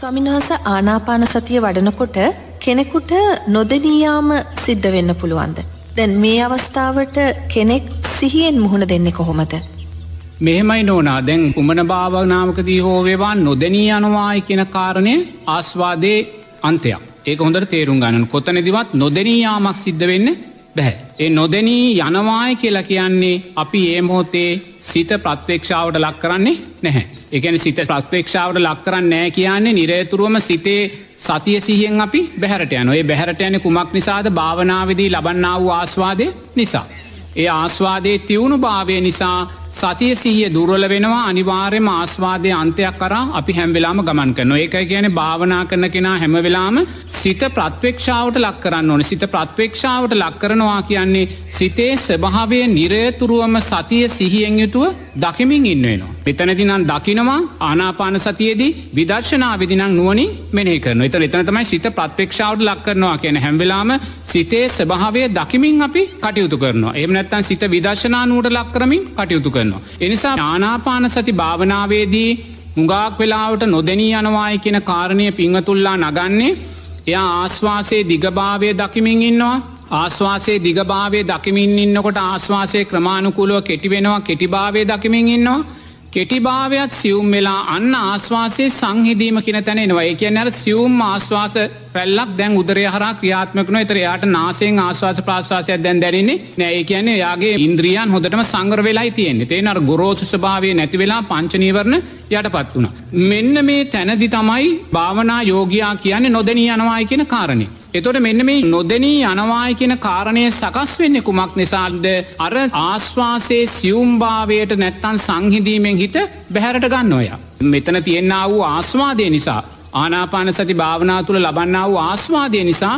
ස්වමින්වහස ආනාපාන සතිය වඩනකොට කෙනෙකුට නොදනීයාම සිද්ධ වෙන්න පුළුවන්ද. දැන් මේ අවස්ථාවට කෙනෙක් සිහියෙන් මුහුණ දෙන්නේ කොහොමද. මෙහෙමයි නෝනා දැන් කුමන භාවනාමකදී හෝවේවා නොදැනී යනවායි කියෙන කාරණය ආස්වාදේ අන්තයක් ඒක හොඳට තේරුම් ගණන් කොතනදිවත් නොදැනීයාමක් සිද්ධ වෙන්න බැහැ. ඒ නොදැනී යනවාය කියලා කියන්නේ අපි ඒ මොහොතේ සිත ප්‍රත්වේක්ෂාවට ලක් කරන්නේ නැහැ. එකන සිත ප්‍රත්වේක්ෂාවට ලක් කරන්න නෑ කියන්නේ නිරේතුරුවම සිතේ සතිය සිහියෙන් අපි බැහරට යනොේ බැහරට යන කුමක් නිසාද භාවනාවදී ලබන්නාව ආස්වාදය නිසා. ඒ ආස්වාදයේ තිවුණු භාවය නිසා සතිය සිහිය දුරල වෙනවා අනිවාර්යම ආස්වාදය අන්තයක් කරා අපි හැම්වෙලාම ගමන් කරන ඒක කියන භාවනා කරන කෙනා හැමවෙලාම සිත ප්‍රත්වේක්ෂාවට ලක් කරන්න ඕන. සිත ප්‍රත්වේක්ෂාවට ලක් කරනවා කියන්නේ සිතේ ස්වභාවය නිරේතුරුවම සතිය සිහියෙන් යුතුව දකිමින් ඉන්නවෙනවා. මෙතනතිනම් දකිනවා ආනාපාන සතියේදී විදර්ශනා විදිනක් නුවනින් මෙනේ කරන එත එතන තමයි සිත ප්‍රත්වේක්ෂාවට ලක් කරනවා කියන හැම්වෙලාම සිතේ ස්වභාවය දකිමින් අපි කටයුතු කරනවා. එමනැත්තන් සිත විදර්ශනා නූට ලක් කරමින් කටයුතු කරනවා. එනිසා ආනාපාන සති භාවනාවේදී හුඟාක් වෙලාවට නොදැනී යනවායි කියෙන කාරණය පිංහතුල්ලා නගන්නේ. එයා ආශ්වාසේ දිගභාවය දකිමින් ඉන්නවා. ආශ්වාසේ දිගභාවේ දකිමින් ඉන්නකොට ආශ්වාසය ක්‍රමාණුකුලුව කෙටි වෙනවා කෙටිභාවය දකිමින් ඉන්නවා. කෙටිභාවයක් සියුම් වෙලා අන්න ආශ්වාසය සංහිදීම කියන තැනෙනවා ඒ කියන්න අර සියුම් ආශ්වාස පැල්ලක් දැන් උදරය හර ක්‍රියාත්මකන එතර යාට නාසයෙන් ආශ්වාස ප්‍රාශවාසයක් දැන් දැනන්නේ නෑ කියන්නේ යාගේ ඉන්ද්‍රියන් හොඳටම සංග්‍ර වෙලා තියෙන්නේ තේ අර ගොරෝසු ස්භාවය නැති වෙලා පංචනීවරණ යට පත් වුණ. මෙන්න මේ තැනදි තමයි භාවනා යෝගයා කියන්නේ නොදැනී යනවායි කියෙන කාරණය. එතොට මෙන්න මේ නොදැනී යනවායි කියෙන කාරණය සකස් වෙන්න කුමක් නිසාල්ද අර ආශ්වාසේ සියුම්භාවයට නැත්තන් සංහිදීමෙන් හිත බැහැරට ගන්න ඔය. මෙතන තියෙන්න්න වූ ආස්වාදය නිසා ආනාපාන සති භාවනා තුළ ලබන්න වූ ආස්වාදය නිසා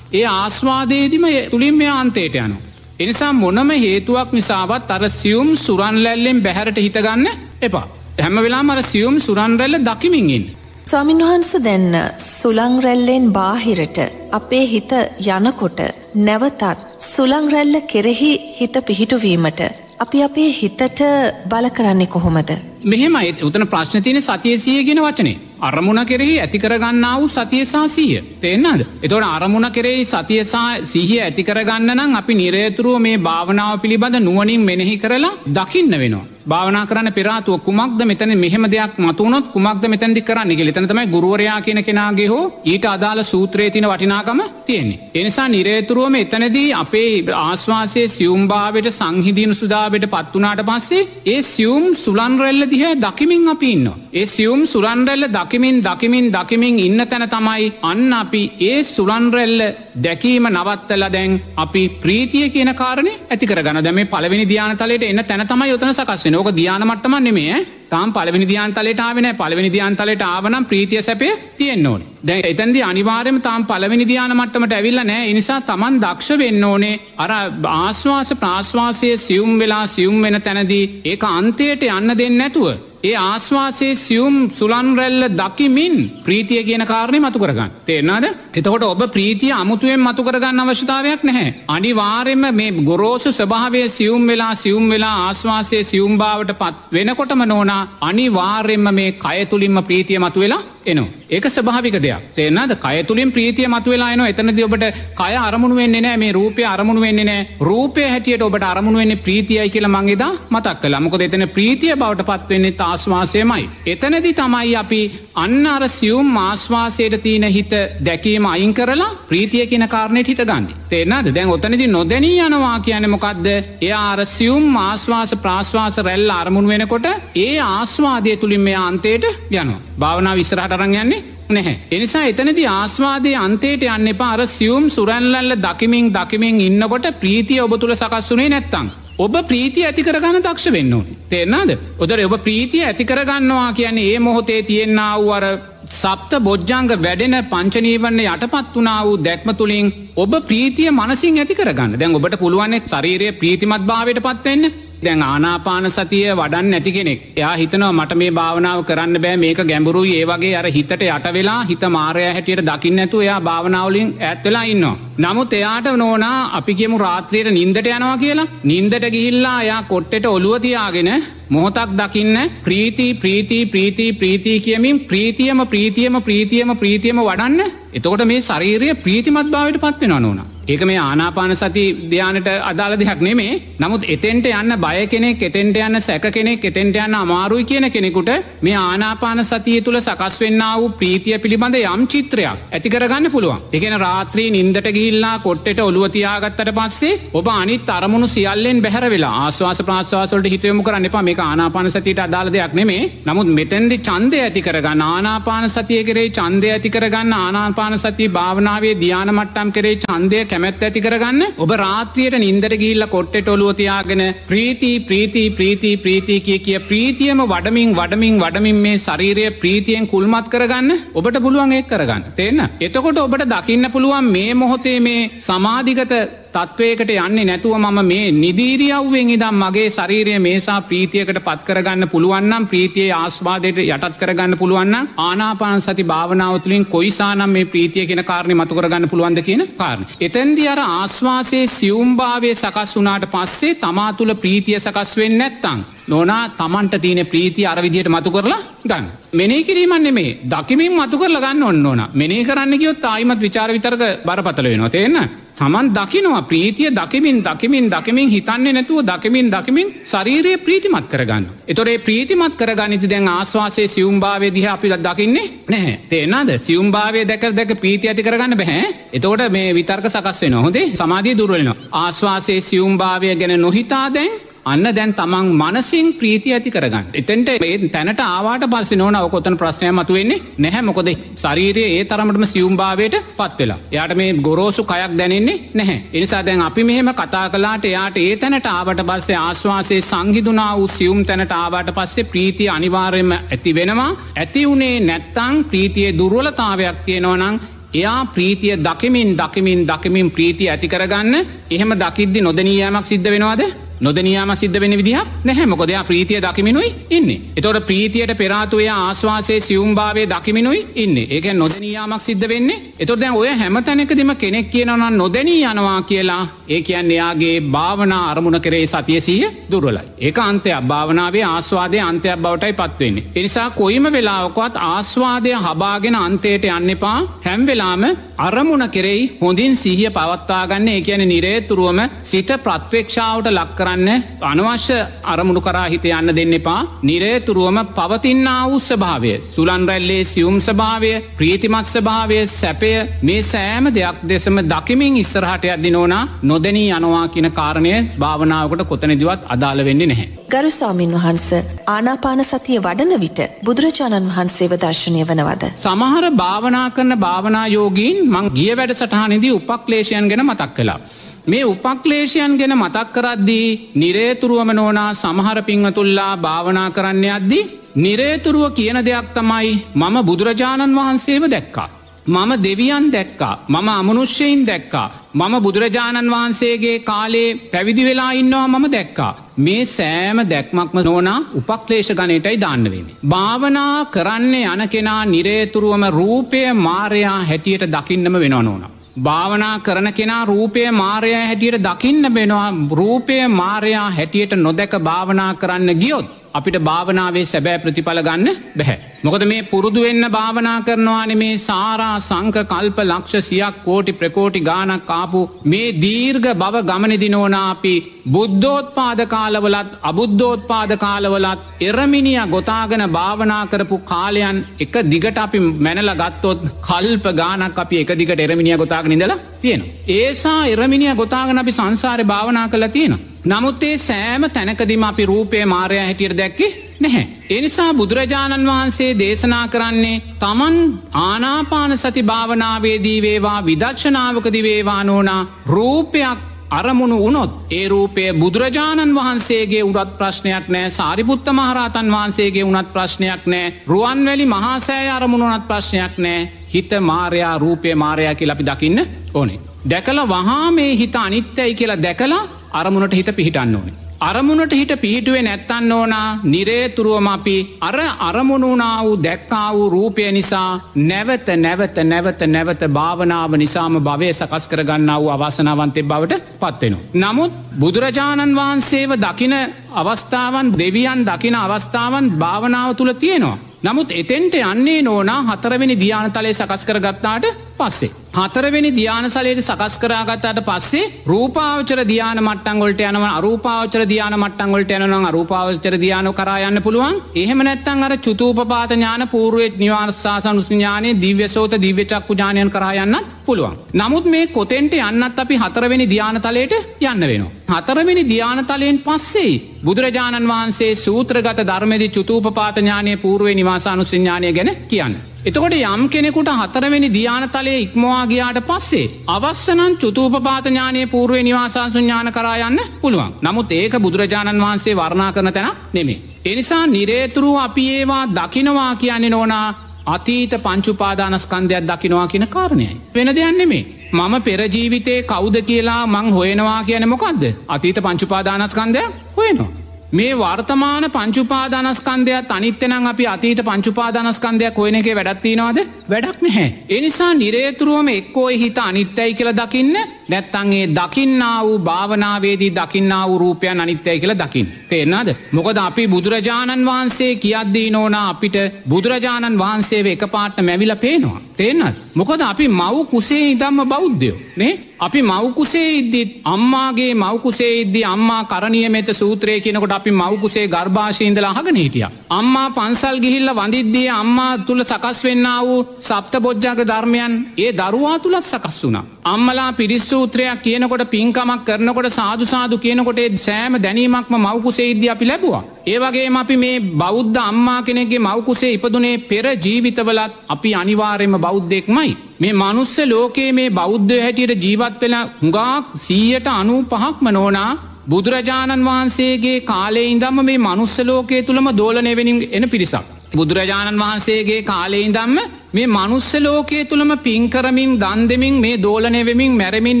ඒ ආස්වාදයේදිම තුළින් මේ අන්තයට යනු. එනිසා මොනම හේතුවක් නිසාවත් අර සියුම් සුරන්ලැල්ලෙන් බැහැරට හිතගන්න එපා. හැම වෙලා මර සියුම් සුරන්රැල්ල දකිමින්ගින්. ස්වාමින්වහන්ස දැන්න සුළංරැල්ලෙන් බාහිරට අපේ හිත යනකොට නැවතත් සුළංරැල්ල කෙරෙහි හිත පිහිටුවීමට අපි අපේ හිතට බල කරන්නේ කොහොමද. මෙහෙමයි උතන ප්‍රශ්න තියන සතියසිය ගෙන වචනේ අරමුණ කෙරෙහි ඇතිකරගන්නාව සතියසා සීය තේෙන්න්නද එතොට අරමුණ කෙරෙහි සතියසා සිහිය ඇතිකරගන්න නම් අපි නිරේතුරුව මේ භාවනාව පිළිබඳ නුවනින් මෙනෙහි කරලා දකින්න වෙනවා. භාවනා කරන්න පෙරාතුව කුමක්ද මෙතන මෙහෙම දෙයක් මතුනොත් කුමක්ද මෙතැදි කරන්න ගෙ තනතමයි ගුරුවරයා කියන කෙනගේ හෝ ඊට අදාළ සූත්‍රයේ තින වටිනාකම තියෙන්නේ. එනිසා නිරේතුරුවම එතනදී අපේ ආශ්වාසය සියුම්භාවට සංහිදීන සුදාවට පත්වනාට පස්සේ ඒ සියුම් සුලන්රැල්ල දිහ දකිමින් අපි ඉන්න. ඒ සියුම් සුරන්රැල්ල දකිමින් දකිමින් දකිමින් ඉන්න තැන තමයි අන්න අපි ඒ සුරන්රැල්ල දැකීම නවත්තල දැන් අපි ප්‍රීතිය කියන කාරණය ඇතිකර ගන දැම පලවෙනි ධ්‍යානතලට එන්න තැන තමයි යොතන සකස්වෙන ඕක ධ්‍යානමටම නෙමේ තාම් පලවෙනි ධ්‍යාන්තලට ආවෙන පලවෙනි ධ්‍යාන්තලට ආවනම් ප්‍රීතිය සැපේ තියෙන් ඕන. දැ එතන්දි අනිවාරයම තාම් පලවෙනි ධ්‍යාන මට්ටමට ඇවිල්ල නෑ. නිසා තමන් දක්ෂ වෙන්න ඕනේ. අර ආශ්වාස ප්‍රාශ්වාසය සියුම් වෙලා සියුම් වෙන තැනදී ඒ අන්තයට යන්න දෙන්න නැතුව ඒ ආශ්වාසේ සියුම් සුලන්රැල්ල දකිමින් ප්‍රීතිය කියන කාරණය මතු කරගන්න. තේරනාද එතකොට ඔබ ප්‍රීතිය අමුතුවෙන් මතු කරගන්න අවශ්‍යතාවයක් නැහැ. අනිවාරෙන්ම මේ ගොරෝසු ස්භාවය සියුම් වෙලා සියුම් වෙලා ආශ්වාසය සියුම්භාවට පත් වෙනකොටම නෝනා අනිවාර්යෙන්ම මේ කය තුළින්ම ප්‍රීතිය මතු වෙලා එනවා. ඒක ස්භාවික දෙයක්. තේනද කය තුළින් ප්‍රීතිය මතුවෙලා එන එතනද ඔබට කය අරමුණු වෙන්නේ නෑ මේ රූපය අරමුණු වෙන්නේ නෑ රූපය හැටියට ඔබට අරමුණු වෙන්නේ ප්‍රීතියයි කියල මංගේදා මතක් කළ. මොකද එතන ප්‍රීතිය බවට පත්වෙන්නේ ආශ්වාසයමයි. එතනදි තමයි අපි අන්න අර සියුම් ආශ්වාසයට තියන හිත දැකීම අයින් කරලා ප්‍රීතිය කියන කාරණයට හිත ගන්න. තේනද දැන් ඔතනදි නොදැනී යනවා කියන මොකක්ද එය අර සියුම් ආශ්වාස ප්‍රාශ්වාස රැල්ල අරමුණ වෙනකොට ඒ ආස්වාදය තුළින් මේ අන්තයට යනවා. භාවනා විස්සරහට අරං යන්නේ නැහැ. එනිසා එතනති ආස්වාදය අන්තයට යන්න එපා අර සියුම් සුරැල්ලල්ල දකිමින් දකිමින් ඉන්නකොට ප්‍රීතිය ඔබ තුළ සකස්වනේ නැත්තං. ඔබ ප්‍රීතිය ඇතිකරගන්න දක්ෂ වෙන්න ඕනි. තේරනාද ඔදර ඔබ ප්‍රීතිය ඇතිකරගන්නවා කියන්නේ ඒ මොහොතේ තියෙන්න්න වූවර සප්ත බොජ්ජංග වැඩෙන පංචනීවන්න යටපත් වනා වූ දැක්ම තුළින් ඔබ ප්‍රීතිය මනසින් ඇති කරගන්න. දැන් ඔබට පුළුවන්න්නේ ශරීරය ප්‍රීතිමත් භාවයට පත්වවෙන්න දැන් ආනාපාන සතිය වඩන්න නැති කෙනෙක් එයා හිතනවා මට මේ භාවනාව කරන්න බෑ මේක ගැඹුරු ඒ වගේ අර හිතට යට වෙලා හිත මාරය හැටියට දකින්න ඇතු එයා භාවනාවලින් ඇත්වෙලා ඉන්නවා. නමුත් එයාට නෝනා අපි කියමු රාත්‍රයට නින්දට යනවා කියලා නින්දට ගිහිල්ලා එයා කොට්ටට ඔළුවතියාගෙන මොහොතක් දකින්න ප්‍රීති ප්‍රීති ප්‍රීති ප්‍රීති කියමින් ප්‍රීතියම ප්‍රීතියම ප්‍රීතියම ප්‍රීතියම වඩන්න එතකොට මේ ශරීරය ප්‍රීතිමත් භාවට පත්වෙන නොන. ඒක මේ ආනාපාන සති ධ්‍යානට අදාළ දෙයක් නෙමේ. නමුත් එතෙන්ට යන්න බය කෙනෙක් එතෙන්ට යන්න සැක කෙනෙක් එතෙන්ට යන්න අමාරුයි කියන කෙනෙකුට මේ ආනාපාන සතිය තුළ සකස් වෙන්න වූ ප්‍රීතිය පිළිබඳ යම් චිත්‍රයක් ඇතිකරගන්න පුළුවන්. එකන රාත්‍රී නින්දට ගිහිල්ලා කොට්ටට ඔළුවතියාගත්තට පස්සේ ඔබ අනිත් අරමුණු සියල්ලෙන් බැහර වෙලා ආශවාස ප්‍රාශවාසලට හිතයමු කරන්න එපා. මේ ආනාපාන සතියට අදාළ දෙයක් නෙමේ. නමුත් මෙතැන්දි චන්දය ඇති කරගන්න ආනාපාන සතිය කරේ චන්දය ඇති කරගන්න ආනාපාන සති භාවනාවේ ධ්‍යාන මට්ටම් කරේ චන්දය කැමැත් ඇති කරගන්න. ඔබ රාත්‍රියයට නින්දර ගිල්ල කොට්ටට ඔලුවතියාගෙන ප්‍රීති ප්‍රීති ප්‍රීති ප්‍රීති කිය කිය ප්‍රීතියම වඩමින් වඩමින් වඩමින් මේ ශරීරය ප්‍රීතියෙන් කුල්මත් කරගන්න. ඔබට පුළුවන් එක් කරගන්න. තේන්න එතකොට ඔබට දකින්න පුළුවන් මේ මොහොතේ මේ සමාධිගත තත්ත්වයකට යන්නේ නැතුව මම මේ නිදීරියව්වෙන් ඉදම් මගේ ශරීරය මේසා ප්‍රීතියකට පත් කරගන්න පුළුවන්නම් ප්‍රීතියේ ආස්වාදයට යටත් කරගන්න පුළුවන්න ආනාපාන සති භාවනාවතුලින් කොයිසානම් මේ ප්‍රීතිය කියෙන කාරණය මතුකරගන්න පුළුවන්ද කියන කාරණ. එතැන්දි අර ආස්වාසේ සියුම්භාවය සකස් වනාට පස්සේ තමා තුළ ප්‍රීතිය සකස් වෙන්න නැත්තං. නොනා තමන්ට තියන ප්‍රීති අරවිදියට මතු කරලා ගන්න. මෙනේ කිරීමන්නේ මේ දකිමින් මතු කරල ගන්න ඔන්න ඕන මෙනේ කරන්න ගියොත් ආයිමත් විචාර විතරක බරපතල වෙනවා තියන්න. තමන් දකිනවා ප්‍රීතිය දකිමින් දකිමින් දකිමින් හිතන්නේ නැතුව දකිමින් දකිමින් ශරීරය ප්‍රීතිමත් කරගන්න. එතොරේ ප්‍රීතිමත් කරගනිති දැන් ආශවාසේ සියුම්භාවය දිහ අපි දකින්නේ නැහැ. තේනද සියුම්භාවය දැක දැක ප්‍රීති ඇති කරගන්න බැහැ එතෝට මේ විතර්ක සකස්සේ නොහොදේ සමාධී දුර්වලනවා ආශවාසේ සියුම්භාවය ගැන නොහිතා දැන් අන්න දැන් තමන් මනසින් ප්‍රීති ඇති කරගන්න. එතෙන්ට ඒ තැනට ආවාට පස්ස නොන ඔකොතන ප්‍රශ්නය මතු වෙන්නේ නැහැ මොකොද ශරීරය ඒ තරමටම සියුම්භාවයට පත් වෙලා. යාට මේ ගොරෝසු කයක් දැනෙන්නේ නැහැ. එනිසා දැන් අපි මෙහෙම කතා කලාට එයාට ඒ තැනට ආවට පස්සේ ආශ්වාසයේ සංහිදුනා වූ සියුම් තැනට ආවාට පස්සේ ප්‍රීතිය අනිවාර්යම ඇති වෙනවා. ඇති වුණේ නැත්තං ප්‍රීතිය දුර්වලතාවයක් තියෙනවනං එයා ප්‍රීතිය දකිමින් දකිමින් දකිමින් ප්‍රීතිය ඇති කරගන්න එහෙම දකිද්දි නොදනීයමක් සිද්ධ වෙනවාද නොදනයාම සිද්ධ වෙන විදිහ නැහැ මොකදයා ප්‍රීතිය දකිමිනුයි ඉන්න. එතොට ප්‍රීතියට පෙරාතුවය ආස්වාසේ සියුම්භාවය දකිමිනුයි ඉන්න ඒක නොදනයාමක් සිද්ධ වෙන්නේ එතොට දැන් ඔය හැම තැනකදිම කෙනෙක් කියනවන නොදැනී යනවා කියලා ඒ කියන්න එයාගේ භාවනා අරමුණ කරේ සතියසීය දුරලයි. ඒ අන්තයක් භාවනාවේ ආස්වාදය අන්තයක් බවටයි පත්වවෙන්නේ. එනිසා කොයිම වෙලාවකවත් ආස්වාදය හබාගෙන අන්තයට යන්න එපා හැම්වෙලාම අරමුණ කෙරෙයි හොඳින් සිහිය පවත්වාගන්න ඒ කියන නිරේතුරුවම සිත ප්‍රත්වේක්ෂාවට ලක්කර කරන්න අනවශ්‍ය අරමුණු කරා හිත යන්න දෙන්න එපා නිරේතුරුවම පවතින්නා වූ ස්භාවය සුලන් රැල්ලේ සියුම් ස්භාවය ප්‍රීතිමත් ස්භාවය සැපය මේ සෑම දෙයක් දෙසම දකිමින් ඉස්සරහට අදදි නෝනා නොදැනී යනවා කියන කාරණය භාවනාවකට කොතනදිවත් අදාළ වෙන්නේ නැහැ. ගරු ස්වාමින් වහන්ස ආනාපාන සතිය වඩන විට බුදුරජාණන් වහන්සේව දර්ශනය වනවද. සමහර භාවනා කරන භාවනායෝගීන් මං ගිය වැඩ සටහනිදී උපක්ලේෂයන් ගැන මතක් කලා. මේ උපක්ලේෂයන් ගැන මතක් කරද්දී නිරේතුරුවම නෝනා සමහර පිංහතුල්ලා භාවනා කරන්න අද්දි නිරේතුරුව කියන දෙයක් තමයි මම බුදුරජාණන් වහන්සේව දැක්කා. මම දෙවියන් දැක්කා මම අමනුෂ්‍යයින් දැක්කා මම බුදුරජාණන් වහන්සේගේ කාලේ පැවිදි වෙලා ඉන්නවා මම දැක්කා. මේ සෑම දැක්මක්ම නෝනා උපක්ලේෂ ගනයටයි දාන්නවෙන්නේ. භාවනා කරන්න යන කෙනා නිරේතුරුවම රූපය මාරයා හැටියට දකින්නම වෙන නෝනා. භාවනා කරන කෙනා රූපය මාරයා හැටියට දකින්න බෙනවා රූපය මාරයා හැටියට නොදැක භාවනා කරන්න ගියොත් අපිට භාවනාවේ සැබෑ ප්‍රතිඵල ගන්න බැහැ. මොකද මේ පුරුදු වෙන්න භාවනා කරනවාන මේ සාරා සංක කල්ප ලක්ෂ සියක් කෝටි ප්‍රකෝටි ගානක් කාපු මේ දීර්ග බව ගමනදිනෝනා අපි බුද්ධෝත්පාද කාලවලත් අබුද්ධෝත්පාද කාලවලත් එරමිනිිය ගොතාගෙන භාවනා කරපු කාලයන් එක දිගට අපි මැනල ගත්තොත් කල්ප ගානක් අපි එක දිගට එරමිනිිය ගොතාගෙන ඉඳලා තියෙන. ඒසා එරමිනිිය ගොතාගෙන අපි සංසාරය භාවනා කළ තියෙන. නමුත් ඒ සෑම තැනකදිම අපි රූපය මාරය හැටියට දැක්කේ නැහැ. එනිසා බුදුරජාණන් වහන්සේ දේශනා කරන්නේ තමන් ආනාපාන සති භාවනාවේදී වේවා විදක්ෂනාවකදිවේවා නෝනා රූපයක් අරමුණු වනොත් ඒ රූපය බුදුරජාණන් වහන්සේගේ උඩත් ප්‍රශ්නයක් නෑ සාරිපුත්ත මහරහතන් වහන්සේගේ උනත් ප්‍රශ්නයක් නෑ රුවන්වැලි මහාසෑ අරමුණුනත් ප්‍රශ්නයක් නෑ හිත මාරයා රූපය මාරයා කියල අපි දකින්න ඕනේ. දැකල වහා මේ හිත අනිත්‍යයි කියලා දැකලා අරමුණට හිත පිහිටන්න ඕනේ. අරමුණට හිට පිහිටුවේ නැත්තන්න ඕනා නිරේතුරුවම අපි අර අරමුණුනා වූ දැක්කා වූ රූපය නිසා නැවත නැවත නැවත නැවත භාවනාව නිසාම භවය සකස් කරගන්න වූ අවසනාවන්තය බවට පත්වෙනවා. නමුත් බුදුරජාණන් වහන්සේව දකින අවස්ථාවන් දෙවියන් දකින අවස්ථාවන් භාවනාව තුළ තියෙනවා. නමුත් එතෙන්ට යන්නේ නෝනා හතරවෙනි ධ්‍යානතලේ සකස් කර ගත්තාට පස්සේ. හතරවෙනි ධ්‍යානසලයට සකස් කරාගත්තාට පස්සේ රූපාවචර ධ්‍යාන මට්ටංගොලට යනව අරූපාවචර ධ්‍යාන මට්ටංගොලට යනනම් අරූපාවචර ධ්‍යානෝ කරයන්න පුළුවන් එහෙම නැත්තන් අර චුතූපපාත ඥාන පූර්ුවත් නිවාර්ශාසන උස්ඥානය දිව්‍යසෝත දිව්‍යචක්කු ජානයන් කරයන්නත් පුළුවන්. නමුත් මේ කොතෙන්ට යන්නත් අපි හතරවෙනි ධ්‍යානතලයට යන්න වෙනවා. හතරවෙනි ධ්‍යානතලයෙන් පස්සේ බුදුරජාණන් වහන්සේ සූත්‍රගත ධර්මදි චුතූපපාතඥානය පූර්ුවේ නිවාසානුසිඥානය ගැන කියන්න. එතකොට යම් කෙනෙකුට හතරවෙනි ධ්‍යානතලය ඉක්මවාගයාට පස්සේ අවස්සනන් චුතූපපාතඥානය පූර්ුවේ නිවාසාසුඥාන කරයන්න පුළුවන් නමුත් ඒක බුදුරජාණන් වහන්සේ වර්ණා කරන තැන නෙමේ. එනිසා නිරේතුරු අපි ඒවා දකිනවා කියන්නේ නෝනා අතීත පංචුපාදානස්කන්දයක් දකිනවා කියන කාරණයයි. වෙන දෙයන්නෙමේ. මම පෙරජීවිතේ කෞුද කියලා මං හොයනවා කියන මොකක්ද අතීත පංචුපාදානස්කන්දයක් හොයනවා. මේ වර්තමාන පංචුපාදානස්කන්දයක් අනිත්‍යනං අපි අතීට පංචුපාදානස්කන්දයක් කොයන එක වැඩත්තිනවාද වැඩක් නැහැ. එනිසා නිරේතුරුවම එක්කෝයි හිත අනිත්‍යයි කියල දකින්න නැත්තන්ගේ දකින්නා වූ භාවනාවේදී දකින්නා වූ රූපයන් අනිත්‍යය කියල දකිින්. තේරනාද. මොකද අපි බුදුරජාණන් වහන්සේ කියද්දී නෝනා අපිට බුදුරජාණන් වහන්සේ එක පාට්ට මැවිල පේනවා. තේනත්. මොකද අපි මව් කුසේ ඉදම්ම බෞද්ධයෝ නේ අපි මවකුසේ ඉද්දිත් අම්මාගේ මවකුසේ ඉද්දි අම්මා කරණය මෙත සූත්‍රය කියනකොට අපි මවකුසේ ගර්භාශීන්දල අහගෙන හිටිය. අම්මා පන්සල් ගිහිල්ල වඳිද්දිය අම්මා තුළ සකස් වෙන්න වූ සප්ත බොජ්ජාග ධර්මයන් ඒ දරුවා තුළත් සකස් වුනා. අම්මලා පිරිස්සූත්‍රයක් කියනකොට පින්කමක් කරනකොට සාධසාධ කියනකොට සෑම දැනීමක්ම මවකුසේ ඉද්‍ය අපි ලැබවා. ඒවගේ අපි මේ බෞද්ධ අම්මා කෙනෙගේ මවකුසේ ඉපදුනේ පෙර ජීවිතවලත් අපි අනිවාර්යම බෞද්ධෙක්මයි. මේ මනුස්ස ලෝකයේ මේ බෞද්ධ හැටියට ජීවත් වෙලා හුඟාක් සීයට අනූ පහක්ම නෝනා බුදුරජාණන් වහන්සේගේ කාලේ ඉදම්ම මේ මනුස්ස ලෝකයේ තුළම දෝලනයවෙනින් එන පිරිසක්. බුදුරජාණන් වහන්සේගේ කාලෙයිදම්ම මේ මනුස්ස ලෝකයේ තුළම පින්කරමින් දන් දෙමින් මේ දෝලනයවෙමින් මැරමින්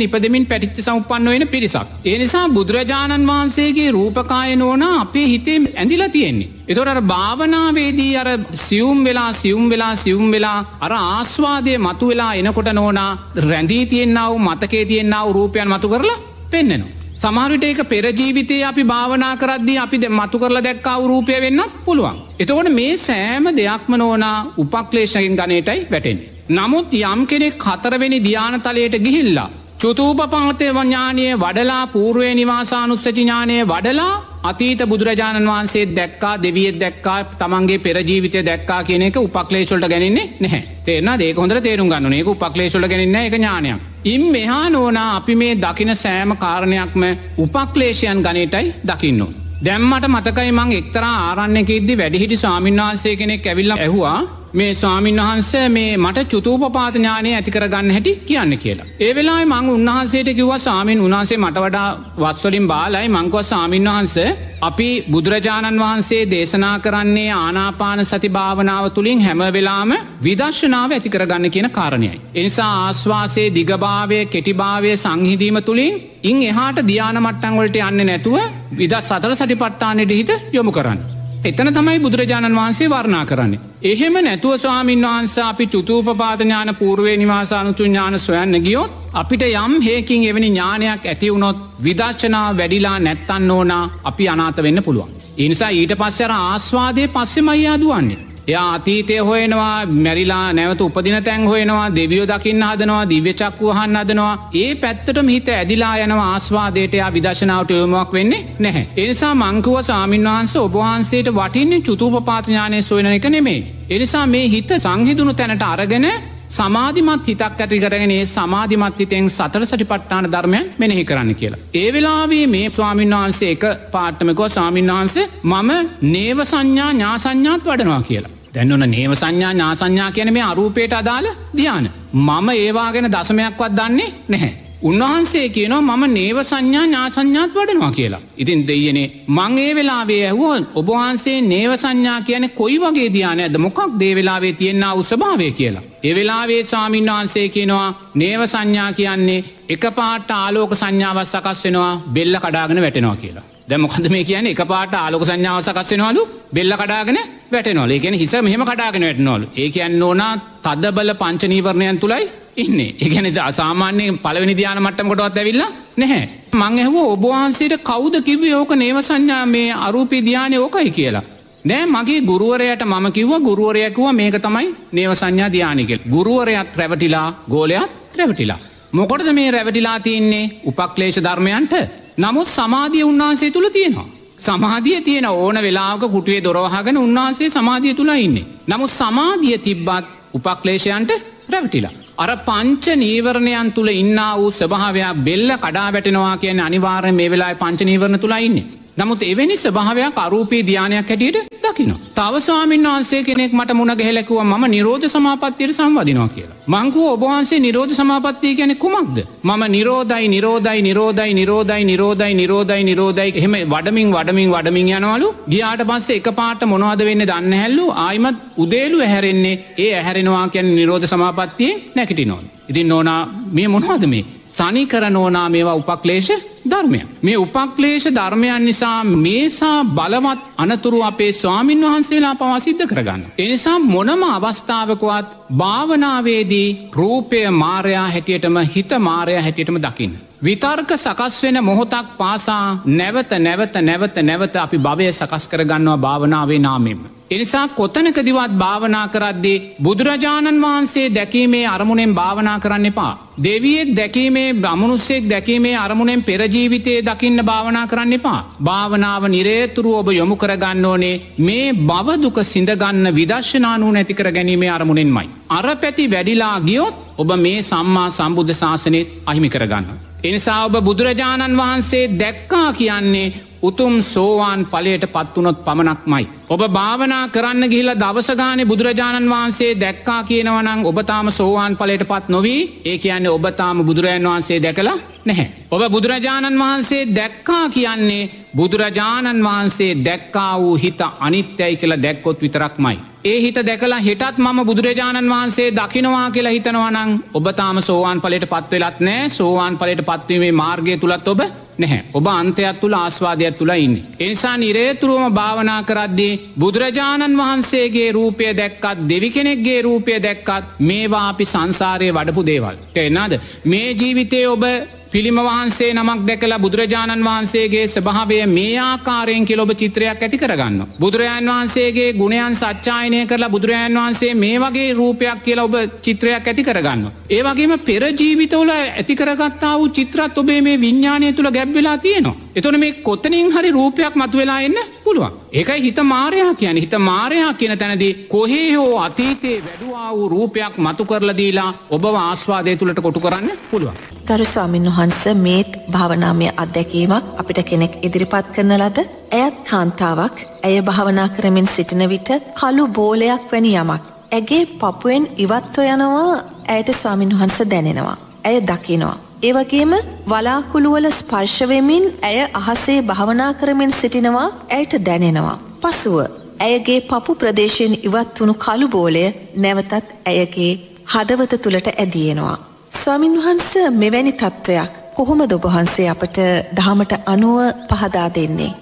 ඉපදමින් පැටිච්ච සම්පන්න වෙන පිරිසක්. ඒනිසා බුදුරජාණන් වහන්සේගේ රූපකාය නෝන අපේ හිතේ ඇඳිලා තියෙන්නේ. එතොට භාවනාවේදී අර සියුම් වෙලා සියුම් වෙලා සියුම් වෙලා අර ආස්වාදය මතු වෙලා එනකොට නෝනා රැඳී තියෙන්න්නාව මතකේ තියෙන්න්නාව රූපයන් මතු කරලා පෙන්නෙනවා. සමහරිට ඒක පෙරජීවිතය අපි භාවනා කරද්දී අපි මතු කරලා දැක්කාව රූපය වෙන්න පුළුවන්. එතකොට මේ සෑම දෙයක්ම නෝනා උපක්ලේශකින් ගනයටයි වැටෙන්. නමුත් යම් කෙනෙක් කතරවෙනි ධ්‍යානතලයට ගිහිල්ලා. චුතූපපාතය වඥානය වඩලා පූර්ුවේ නිවාසානුස්සචිඥානය වඩලා අතීත බුදුරජාණන් වහන්සේ දැක්කා දෙවියත් දැක්කා තමන්ගේ පෙරජීවිතය දැක්කා කියන එක උපක්ලේශොල්ට ගැනන්නේ නැහැ තේරන ඒක හොඳ තේරුම් ගන්න ඒක උපක්ලේශොල ගැනන්න එක ඥානයක්. ඉම් මෙහා නෝනා අපි මේ දකින සෑම කාරණයක්ම උපක්ලේෂයන් ගනයටයි දකින්න. දැම්මට මතකයි මං එක්තරා ආරන්නක ඉද්දි වැඩිහිටි ස්වාමින්වහන්සේ කෙනෙක් ඇවිල්ල ඇහවා මේ ස්වාමීන් වහන්ස මේ මට චුතූපපාතඥානය ඇතිකරගන්න හැටි කියන්න කියලා. ඒ වෙලා මං උන්වහන්සේට කිව්ව සාමීන් උන්හන්සේ මට වඩා වස්වලින් බාලයි මංකව සාමීන් වහන්ස අපි බුදුරජාණන් වහන්සේ දේශනා කරන්නේ ආනාපාන සති භාවනාව තුළින් හැම වෙලාම විදර්ශනාව ඇතිකරගන්න කියන කාරණයයි. එනිසා ආශ්වාසේ දිගභාවය කෙටිභාවය සංහිදීම තුළින් ඉන් එහාට ධ්‍යාන මට්ටංවලට යන්න නැතුව විදත් සතර සටි පට්ටානයට හිත යොමු කරන්න. එතන තමයි බුදුරජාණන් වහන්සේ වර්ණා කරන්නේ. එහෙම නැතුව ස්වාමීන් වහන්ස අපි චුතූපපාතඥාන පූර්වේ නිවාසානුතු ඥාන සොයන්න ගියොත් අපිට යම් හේකින් එවැනි ඥානයක් ඇතිවුණොත් විදර්ශනා වැඩිලා නැත්තන්න ඕනා අපි අනාත වෙන්න පුළුවන්. ඉනිසා ඊට පස්සර ආස්වාදය පස්සෙමයි අදුවන්නේ. එයා අතීතය හොයනවා මැරිලා නැවත උපදින තැන් හොයනවා දෙවියෝ දකින්න හදනවා දිව්‍ය චක්කුවහන් අදනවා ඒ පැත්තට හිත ඇදිලා යනවා ආස්වාදයට විදශනාවට යොමක් වෙන්නේ නැහැ. එනිසා මංකුව සාමීන් වහන්ස ඔබහන්සේට වටින්නේ චුතුපපාතඥානය සොයන එක නෙමේ. එනිසා මේ හිත සංහිදුණු තැනට අරගෙන සමාධිමත් හිතක් ඇති කරගෙනේ සමාධිමත්හිතෙන් සතර සටි පට්ටාන ධර්මය මෙනෙහි කරන්න කියලා. ඒ වෙලාවේ මේ ස්වාමීන් වහන්සේ එක පාට්ටමකෝ සාමීන් වහන්සේ මම නේව සංඥා ඥාසඥාත් වඩනවා කියලා. දැන්නවන නේව සංඥා ඥාසංඥා කියන මේ අරූපයට අදාළ ධ්‍යාන. මම ඒවා ගැන දසමයක්වත් දන්නේ නැහැ. උන්වහන්සේ කියනවා මම නේව සංඥා ඥාසංඥාත් වඩනවා කියලා. ඉතින් දෙයනේ මං ඒ වෙලාවේ ඇහුවන් ඔබහන්සේ නේව සංඥා කියන කොයි වගේ ධ්‍යාන ඇද මොකක් දේවෙලාවේ තියෙන්න්න උසභාවය කියලා. එවෙලාවේ සාමීන් වහන්සේ කියනවා නේව සංඥා කියන්නේ එක පාට ආලෝක සංඥාවත් සකස් වෙනවා බෙල්ල කඩාගෙන වැටෙනවා කියලා. දැමොකද මේ කියන එක පාට ආලොක සංඥාව සකස්සෙනවලු බෙල්ල කඩාගෙන වැටනොල එකෙන හිස මෙහම කඩාගෙන වැටනොල් ඒ කියන්න ඕනා තද බල පංචනීවරණයන් තුළයි ඉන්නේ. ඒගැන සාමාන්‍යයෙන් පලවෙනි ධ්‍යාන මට්ටම කොටවත් ඇවිල්ල නැහැ. මං ඇහව ඔබවහන්සේට කෞද කිව ඕක නේව සංඥා මේ අරූපී ධ්‍යානය ඕකයි කියලා? නෑ මගේ ගුරුවරයට මම කිව්ව ගුරුවරයකුව මේක තමයි නේව සංඥා ධ්‍යානිකෙල් ගුරුවරයක් රැවටිලා ගෝලයක් රැවටිලා. මොකොටද මේ රැවටිලා තියන්නේ? උපක්ලේශ ධර්මයන්ට? නමුත් සමාධිය උන්වහන්සේ තුළ තියෙනවා. සමාධිය තියෙන ඕන වෙලාක කුටුවේ දොරවහගෙන උන්වහන්සේ සමාධිය තුළ ඉන්නේ. නමුත් සමාධිය තිබ්බත් උපක්ලේශයන්ට රැවටිලා. අර පංච නීවරණයන් තුළ ඉන්න වූ ස්භාවයක් බෙල්ල කඩා වැටෙනවා කියන අනිවාර්ය මේ වෙලා පංච නීවරණ තුළ ඉන්නේ. නමුත් එවැනි ස්භාවයක් අරූපී ධ්‍යානයක් හැටියට දකින. තවස්වාමින් වහන්සේ කෙනෙක් මට මුණ ගැහෙලකුව ම නිරෝධ සමාපත්තියට සංවදිනවා කියලා. මංකු ඔබහන්සේ නිරෝධ සමාපත්තිය ගැන කුමක්ද. මම නිරෝධයි නිරෝධයි නිරෝධයි නිරෝධයි නිරෝධයි නිරෝධයි නිරෝධයි එහෙම වඩමින් වඩමින් වඩමින් යනවලු ගියාට පස්සේ එක පාට මොනවද වෙන්න දන්න හැල්ලු ආයිමත් උදේලු ඇහැරෙන්නේ ඒ ඇහැරෙනවා කියැන නිරෝධ සමාපත්තියේ නැකිටි නොන්. ඉතින් ඕනා මේ මොනවද මේ. සනිකර නෝනා මේවා උපක්ලේශ ධර්මය. මේ උපක්ලේශ ධර්මයන් නිසා මේසා බලවත් අනතුරු අපේ ස්වාමින් වහන්සේලා පවසිද්ධ කරගන්න. එනිසා මොනම අවස්ථාවකවත් භාවනාවේදී රූපය මාරයා හැටියටම හිත මාරය හැටියටම දකින්න. විතර්ක සකස් වෙන මොහොතක් පාසා නැවත නැවත නැවත නැවත අපි භවය සකස් කරගන්නවා භාවනාවේ නාමෙන්ම. එනිසා කොතනකදිවත් භාවනා කරද්දී බුදුරජාණන් වහන්සේ දැකීමේ අරමුණෙන් භාවනා කරන්න එපා. දෙවියෙක් දැකීමේ බමුණුස්සෙක් දැකීමේ අරමුණෙන් පෙරජීවිතයේ දකින්න භාවනා කරන්න එපා. භාවනාව නිරේතුරු ඔබ යොමු කරගන්න ඕනේ මේ බවදුක සිඳගන්න විදර්ශනානූ නැතිකර ගැනීමේ අරමුණෙන්මයි. අර පැති වැඩිලා ගියොත් ඔබ මේ සම්මා සම්බුද්ධ ශාසනයත් අහිමි කරගන්න. එනිසා ඔබ බුදුරජාණන් වහන්සේ දැක්කා කියන්නේ උතුම් සෝවාන් පලයට පත්වනොත් පමණක් මයි. ඔබ භාවනා කරන්න ගිහිල දවසගාන බුදුරජාණන් වහන්සේ දැක්කා කියනවනං ඔබතාම සෝවාන් පලට පත් නොවී ඒ කියන්නේ ඔබතාම බුදුරජන් වහන්සේ දැකලා නැහැ. ඔබ බුදුරජාණන් වහන්සේ දැක්කා කියන්නේ බුදුරජාණන් වහන්සේ දැක්කා වූ හිත අනිත්‍යයි කියලා දැක්කොත් විතරක්මයි. ඒ හිත දැකලා හිටත් මම බුදුරජාණන් වහන්සේ දකිනවා කියලා හිතනවනං ඔබතාම සෝවාන් පලට පත්වෙලත් නෑ සෝවාන් පලට පත්වීමේ මාර්ගය තුළත් ඔබ නැහැ ඔබ අන්තයක් තුළ ආස්වාදයක් තුළ ඉන්න. එනිසා නිරේතුරුවම භාවනා කරද්දී බුදුරජාණන් වහන්සේගේ රූපය දැක්කත් දෙවි කෙනෙක්ගේ රූපය දැක්කත් මේවා අපි සංසාරය වඩපු දේවල්. එන්නාද මේ ජීවිතය ඔබ පිළිම වහන්සේ නමක් දැකලා බුදුරජාණන් වහන්සේගේ ස්භාවය මේ ආකාරයෙන් කියල ඔබ චිත්‍රයක් ඇති කරගන්න. බුදුරජාන් වහන්සේගේ ගුණයන් සච්චායනය කරලා බුදුරජාන් වහන්සේ මේ වගේ රූපයක් කියලා ඔබ චිත්‍රයක් ඇති කරගන්න. ඒ වගේම පෙරජීවිතවල ඇතිකරගත්තා වූ චිත්‍රත් ඔබේ මේ විඤ්ඥානය තුළ ගැබ්වෙලා තියෙනවා. එතොන මේ කොත්තනින් හරි රූපයක් මතුවෙලා එන්න පුළුවන්. ඒකයි හිත මාරයා කියන හිත මාරයා කියන තැනදී කොහේ හෝ අතීතයේ වැඩුවා වූ රූපයක් මතු කරලදීලා ඔබ ආස්වාදය තුළට කොටු කරන්න පුළුවන්. ගරු ස්වාමින් වහන්ස මේත් භාවනාමය අත්දැකීමක් අපිට කෙනෙක් ඉදිරිපත් කරන ලද ඇයත් කාන්තාවක් ඇය භාවනා කරමින් සිටින විට කළු බෝලයක් වැනි යමක්. ඇගේ පපුුවෙන් ඉවත්ව යනවා ඇයට ස්වාමින් වහන්ස දැනෙනවා. ඇය දකිනවා. ඒවගේම වලාකුළුවල ස්පර්ශවෙමින් ඇය අහසේ භාවනා කරමින් සිටිනවා ඇයට දැනෙනවා. පසුව ඇයගේ පපු ප්‍රදේශයෙන් ඉවත් වුණු කළු බෝලය නැවතත් ඇයගේ හදවත තුළට ඇදියෙනවා. ස්වාමින් වහන්ස මෙවැනි තත්ත්වයක් කොහොම දොබහන්සේ අපට දහමට අනුව පහදා දෙන්නේ.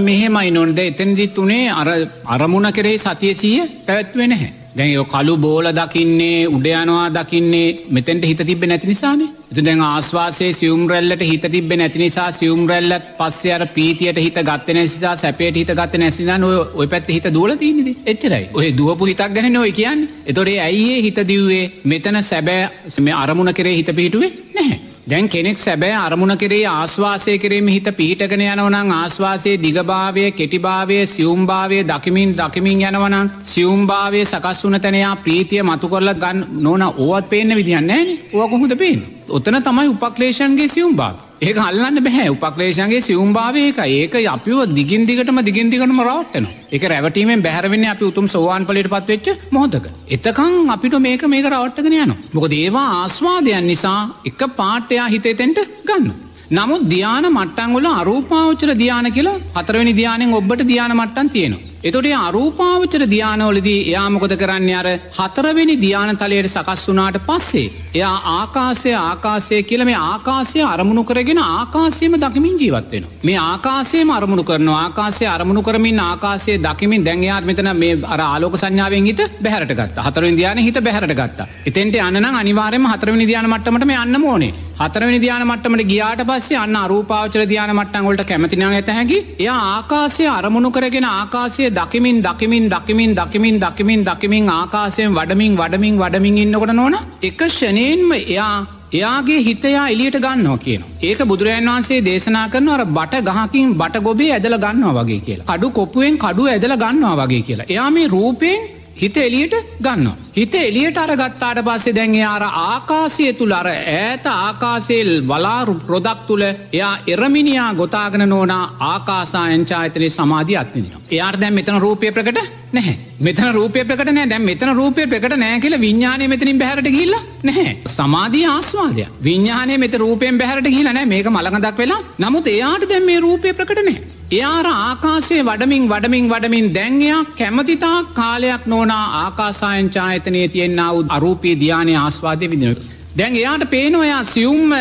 මෙහෙමයි නොන්ද එතැනදිත් වනේ අර අරමුණ කරේ සතියසීය පැවැත්වෙන හැ. දැන් කළු බෝල දකින්නේ උඩයනවා දකින්නේ මෙතැන්ට හිත තිබ නැති නිසානේ. එතු දැන් ආස්වාසේ සියුම් රැල්ලට හිත තිබ නැති නිසා සියුම් රැල්ලත් පස්සේ අර පීතියට හිත ගත්ත නැසිසා සැපේට හිත ගත්ත නැසිනා නොය ඔය පැත්ත හිත දුවල තියනෙද එච්චරයි. ඔය දුවපු හිතක් ගැන නොය කියන්න. එතොරේ ඇයිඒ හිත දිව්වේ? මෙතන සැබෑ සම අරමුණ කරේ හිත පිහිටුවේ නැහැ. දැන් කෙනෙක් සැබෑ අරමුණ කරේ ආශ්වාසය කිරීම හිත පිහිටගෙන යනවනං ආශ්වාසයේ දිගභාවය කෙටිභාවය සියුම්භාවය දකිමින් දකිමින් යනවනං සියුම්භාවය සකස් වන තැනයා ප්‍රීතිය මතු කොල්ල ගන්න නොන ඕවත් පේන්න විදිියන්නේ ඕ කොහොද පේන. ඔතන තමයි උපක්ලේෂන්ගේ සියුම්භාව. ඒක අල්ලන්න බැහැ උපක්ලේෂන්ගේ සියුම්භාවය එක ඒක අපිව දිගින් දිගටම දිගින් දිගටම රවට්ටන එක රැවටීමෙන් බැහරවෙන්න අපි උතුම් සෝවාන් පලට පත්වෙච්ච මොහොතක. එතකං අපිට මේක මේක රවට්ටගෙන යන. මොක දේවා ආස්වාදයන් නිසා එක පාටයා හිතේතෙන්ට ගන්න. නමුත් ධ්‍යාන මට්ටංගුල අරූපාවචර ධ්‍යාන කියලා හතරවනි ධ්‍යානෙන් ඔබට ධ්‍යාන මට්ටන් තියෙනවා. එතොට අරූපාවචර ධ්‍යානවලදී එයාමකොද කරන්න අර හතරවෙනි ධ්‍යාන තලයට සකස් වනාට පස්සේ. එයා ආකාසය ආකාසය කියල මේ ආකාසය අරමුණු කරගෙන ආකාසයම දකිමින් ජීවත්වෙන. මේ ආකාසයම අරමුණු කරන ආකාසය අරමුණු කරමින් ආකාසය දකිමින් දැන්යාත් මෙතන මේ අර ආලෝක සංඥාවෙන් හිත බැහරට ගත් හතර ඉන්දයාන හිත බැහරට ගත්තා. එතෙන්ට අන්න අනිවාරම හතරවනි ධ්‍යාන මට්ටමට මේ අන්න ඕනේ හතරවනි ධ්‍යාන මට්ටමට ගියාට පස්සේ අන්න අරූපාවචර ධ්‍යාන මට්ටන්ගොලට කැමතින ඇත හැකි එය ආකාසය අරමුණු කරගෙන ආකාසය දකිමින් දකිමින් දකිමින් දකිමින් දකිමින් දකිමින් ආකාසයෙන් වඩමින් වඩමින් වඩමින් ඉන්නකොට නොන එක ෂනයෙන්ම එයා එයාගේ හිතයා එලියට ගන්නවා කියන. ඒක බුදුරජන් වන්සේ දේශනා කරන අර බට ගහකින් බට ගොබේ ඇදල ගන්නවා වගේ කියලා. කඩු කොපුුවෙන් කඩු ඇදල ගන්නවා වගේ කියලා. එයා මේ රූපයෙන් හිත එලියට ගන්න. හිත එලියට අර ගත්තාට පස්සේ දැන්ගේ අර ආකාසය තුළ අර ඇත ආකාසේල් වලාරු ප්‍රොදක් තුළ එයා එරමිනියා ගොතාගෙන නෝනා ආකාසායංචායතනය සමාධී අත්තිනිය. එයාට දැම් මෙතන රූපය ප්‍රකට නැහැ. මෙතන රූපය ප්‍රකට නෑ දැම් මෙතන රූපය ප්‍රකට නෑ කියල විඤ්ඥානය මෙතනින් බැහරට ගිල්ල නැහැ. සමාධී ආස්වාදය විඤ්ඥානය මෙත රූපයෙන් බැහරට ගිල නෑ මේක මළඟදක් වෙලා. නමුත් එයාට දැම් මේ රූපය ප්‍රකට නෑ එයාර ආකාසේ වඩමින් වඩමින් වඩමින් දැන්යා කැමතිතා කාලයක් නෝනා ආකාසායංචායතනය තියෙන්න්නාව අරූපී ධ්‍යානය ආස්වාදය විදින. දැන් එයාට පේනොයා සියුම්ම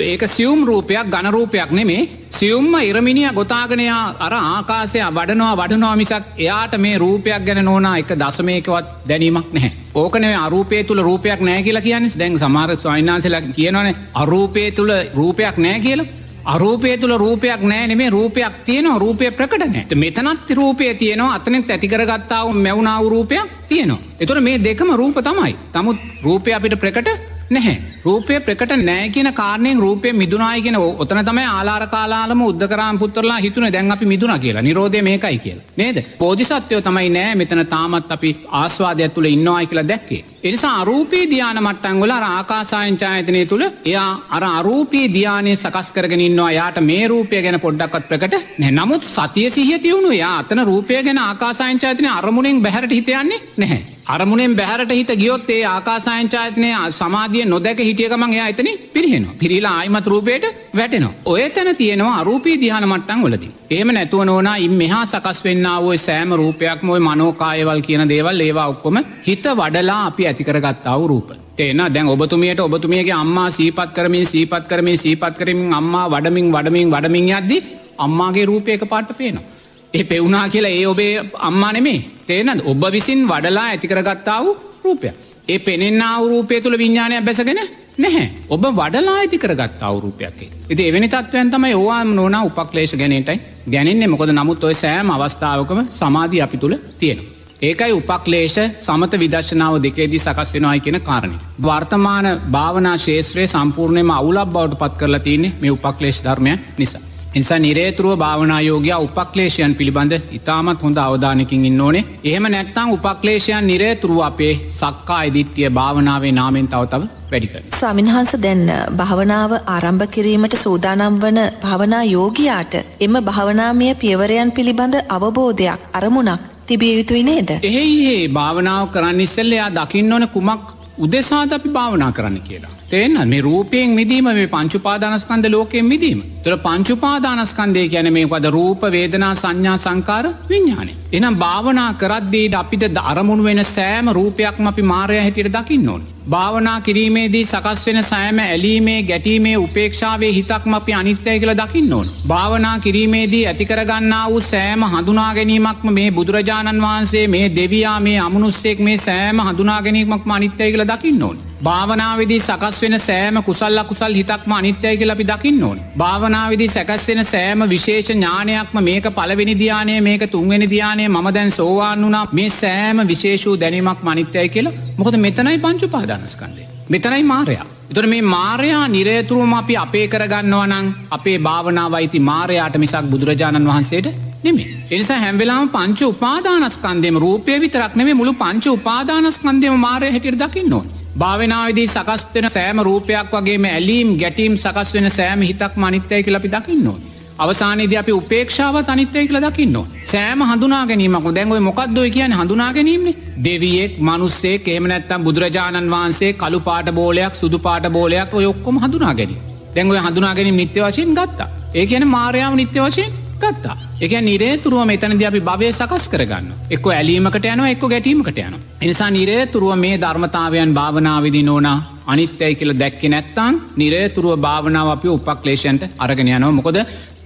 ඒක සියුම් රූපයක් ගණරූපයක් නෙමේ සියුම්ම ඉරමිනිිය ගොතාගනයා අර ආකාසය වඩනවා වඩනවා මිසක් එයාට මේ රූපයක් ගැන නෝනා එක දසමයකවත් දැනීමක් නැහැ. ඕකනේ අරූපය තුළ රූපයක් නෑ කියලා කියන්නේ දැන් සමාර ස්වයින්නාසල කියනවනේ අරූපය තුළ රූපයක් නෑ කියලා අරූපය තුළ රූපයක් නෑනෙමේ රූපයක් තියනවා රූපය ප්‍රකට නෑ මෙතනත් රූපය තියනවා අතනෙත් ඇතිකරගත්තාව මැවුණාව රූපයක් තියනවා. එතුර මේ දෙකම රූප තමයි. තමුත් රූපය අපිට ප්‍රකට නැහැ. රූපය ප්‍රකට නෑ කියන කාරණයෙන් රූපය මිදුනායි කියෙන ඔතන තමයි ආලාර කාලාම උද්දකරම් පුත්තරලා හිතුන දැන් අපි මිදුන කියලා නිරෝධය මේකයි කියලා. නේද. පෝජිසත්වයෝ තමයි නෑ මෙතන තාමත් අපි ආස්වාදයක් තුළ ඉන්නවායි කියලා දැක්කේ. එනිසා අරූපී ධ්‍යාන මට්ටංගොල ආකාසායංචායතනය තුළ එයා අර අරූපී ධ්‍යානය සකස් කරගෙනන්නවා යාට මේ රූපය ගැන පොඩ්ඩක්ත් ප්‍රකට නැ නමුත් සතිය සිහ තියුණු යා අතන රූපය ගැන ආකාසායංචාතනය අරමුණෙන් බැහට හිතයන්නේ නැහැ. අරමුණෙන් බැහරට හිත ගියොත් ඒ ආකාසායංචායතනය සමාධිය නොදැක හිටියකමන් එයා එතන පිරිහෙන පිරිලා ආයිමත් රූපයට වැටෙන. ඔය තැන තියෙනවා අරූපී දිහන මට්ටන් වලද. ඒම නැතුව නෝනා ඉම් මෙහා සකස් වෙන්නාවෝ සෑම රූපයක් මොයි මනෝකායවල් කියන දේවල් ඒවා ඔක්කොම හිත වඩලා අපි ඇතිකරගත්තාව රූප. තේන දැන් ඔබතුමියට ඔබතුමියගේ අම්මා සීපත් කරමින් සීපත් කරමින් සීපත් කරමින් අම්මා වඩමින් වඩමින් වඩමින් යද්දි අම්මාගේ රූපයක පාට පේනවා. ඒ පෙවුනා කියලා ඒ ඔබේ අම්මා නෙමේ තේනද ඔබ විසින් වඩලා ඇතිකරගත්තාව රූපය. ඒ පෙනෙන් අවරූපය තුළ විඤ්ඥානයක් බැසගෙන නැහැ ඔබ වඩලා ඇති කරගත් අවරූපයක්ේ. ඉති එවැනි තත්වයන් තමයි ඕවාම නොන උපක්ලේෂ ගැනටයි ගැනෙන්නේ මොකද නමුත් ඔය සෑම අවස්ථාවකම සමාධී අපි තුළ තියෙන. ඒකයි උපක්ලේෂ සමත විදශනාව දෙකේදී සකස් වෙනවායි කියෙන කාරණය. වර්තමාන භාවනා ශේත්‍රයේ සම්පූර්ණයම අවුලක් බවට පත් කරලා තියන්නේ මේ උපක්ලේෂ ධර්මය නිසා. එනිසා නිරේතුරුව භාවනායෝගයා උපක්ලේෂයන් පිළිබඳ ඉතාමත් හොඳ අවධානකින් ඉන්න ඕනේ එහෙම නැත්තං උපක්ලේෂයන් නිරේතුරුව අපේ සක්කා ඉදිත්‍යය භාවනාවේ නාමෙන් තවතව වැඩික. ස්වාමින්හන්ස දැන් භාවනාව ආරම්භ කිරීමට සූදානම් වන භාවනා යෝගයාට එම භාවනාමය පියවරයන් පිළිබඳ අවබෝධයක් අරමුණක් තිබිය යුතුයි නේද. එහෙයි භාවනාව කරන්න ඉස්සල්ලයා දකින්න ඕන කුමක් උදෙසාද අපි භාවනා කරන්න කියලා. තේන්න මේ රූපයෙන් මිදීම මේ පංචුපාදානස්කන්ද ලෝකයෙන් මිදීම. තුර පංචුපාදානස්කන්දය ගැන මේ පද රූප වේදනා සංඥා සංකාර විඤ්ඥානය. එනම් භාවනා කරද්දේට අපිට අරමුණු වෙන සෑම රූපයක්ම අපි මාරය හැටියට දකින්න ඕන්. භාවනා කිරීමේදී සකස් වෙන සෑම ඇලීමේ ගැටීමේ උපේක්ෂාවේ හිතක්ම අපි අනිත්‍යය කළ දකින්න ඕන්. භාවනා කිරීමේදී ඇතිකරගන්නා වූ සෑම හඳුනා ගැනීමක්ම මේ බුදුරජාණන් වහන්සේ මේ දෙවයා මේ අමනුස්සෙක් මේ සෑම හඳුනා ගැනීමක්ම අනිත්‍යය කළ දකින්න ඕන්. භාවනාවදි සකස් වෙන සෑම කුසල්ල කුසල් හිතක්ම අනිත්‍යය කියල අපි දකින්න ඕන්. භාවනාවදි සැකස් වෙන සෑම විශේෂ ඥානයක්ම මේක පලවෙනි ධ්‍යානය මේක තුන්වෙනි ධ්‍යානය ම දැන් සෝවාන් වනා මේ සෑම විශේෂූ දැනීමක් මනිත්‍යය කියලා මොකද මෙතනයි පංචු පාදානස්කන්දේ. මෙතනයි මාරයා. එතුර මේ මාරයා නිරේතුරුවම අපි අපේ කරගන්නවා නං අපේ භාවනාවයිති මාරයාට මිසක් බුදුරජාණන් වහන්සේට නෙමේ. එනිසා හැම්වෙලාම පංච උපාදානස්කන්දෙම රූපය විතරක්නෙේ මුළු පංච උපාදානස්කන්දයම මාරය හැටියට දකින්න ඕන. භාවනාවදී සකස්වෙන සෑම රූපයක් වගේම ඇලීම් ගැටීම් සකස් වෙන සෑම හිතක් මනිත්‍යය කියලපි දකින්න ඕන. අවසානයේද අපි උපේක්ෂාව අනිත්‍යය කියල දකින්න. සෑම හඳුනා ගැනීමක් දැන්ව මොකක්දොයි කියන හඳුනා ගැනීමේ දෙවියෙක් මනුස්සේ කේමනැත්තම් බුදුරජාණන් වහන්සේ කළු පාට බෝලයක් සුදු පාට බෝලයක් ඔයොක්කොම හඳුනා ගැනීම. දැන්ව හඳුනා ගැනීම නිත්‍ය වශයෙන් ගත්තා. ඒ කියන මාරයාව නිත්‍ය වශයෙන් ගත්තා. එක නිරේතුරුව මෙතනද අපි භවය සකස් කරගන්න එක්ක ඇලීමකට යන එක්ක ගැටීමකට යන එනිසා නිරේතුරුව මේ ධර්මතාවයන් භාවනාවිදි නෝනා අනිත්‍යයි කියල දැක්ක නැත්තං නිරේතුරුව භාවනාව අපි උපක්ලේෂන්ට අරගෙන යනවා. මොකොද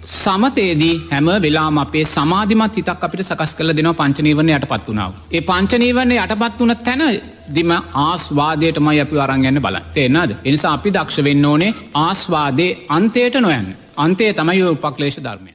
සමතේදී හැම වෙලාම අපේ සමාධිමත් හිතක් අපිට සකස් කල දෙනවා පංචනීවරණ යට පත් වනාව. ඒ පංචනීවරණ යටපත් වන තැන දිම ආස්වාදයටමයි අපි අරංගන්න බල එන්නද එනිසා අපි දක්ෂ වෙන්න ඕනේ ආස්වාදේ අන්තයට නොයන්න. අන්තේ තමයි උපක්ලේෂ ධර්මය.